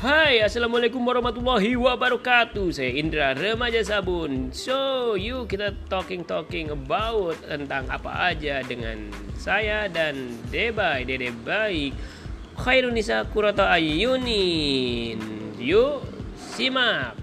Hai, Assalamualaikum warahmatullahi wabarakatuh. Saya Indra, remaja sabun. So, yuk kita talking-talking about Tentang apa aja dengan saya dan Debay Dede baik. Khairunisa kurata ayunin. Yuk, simak.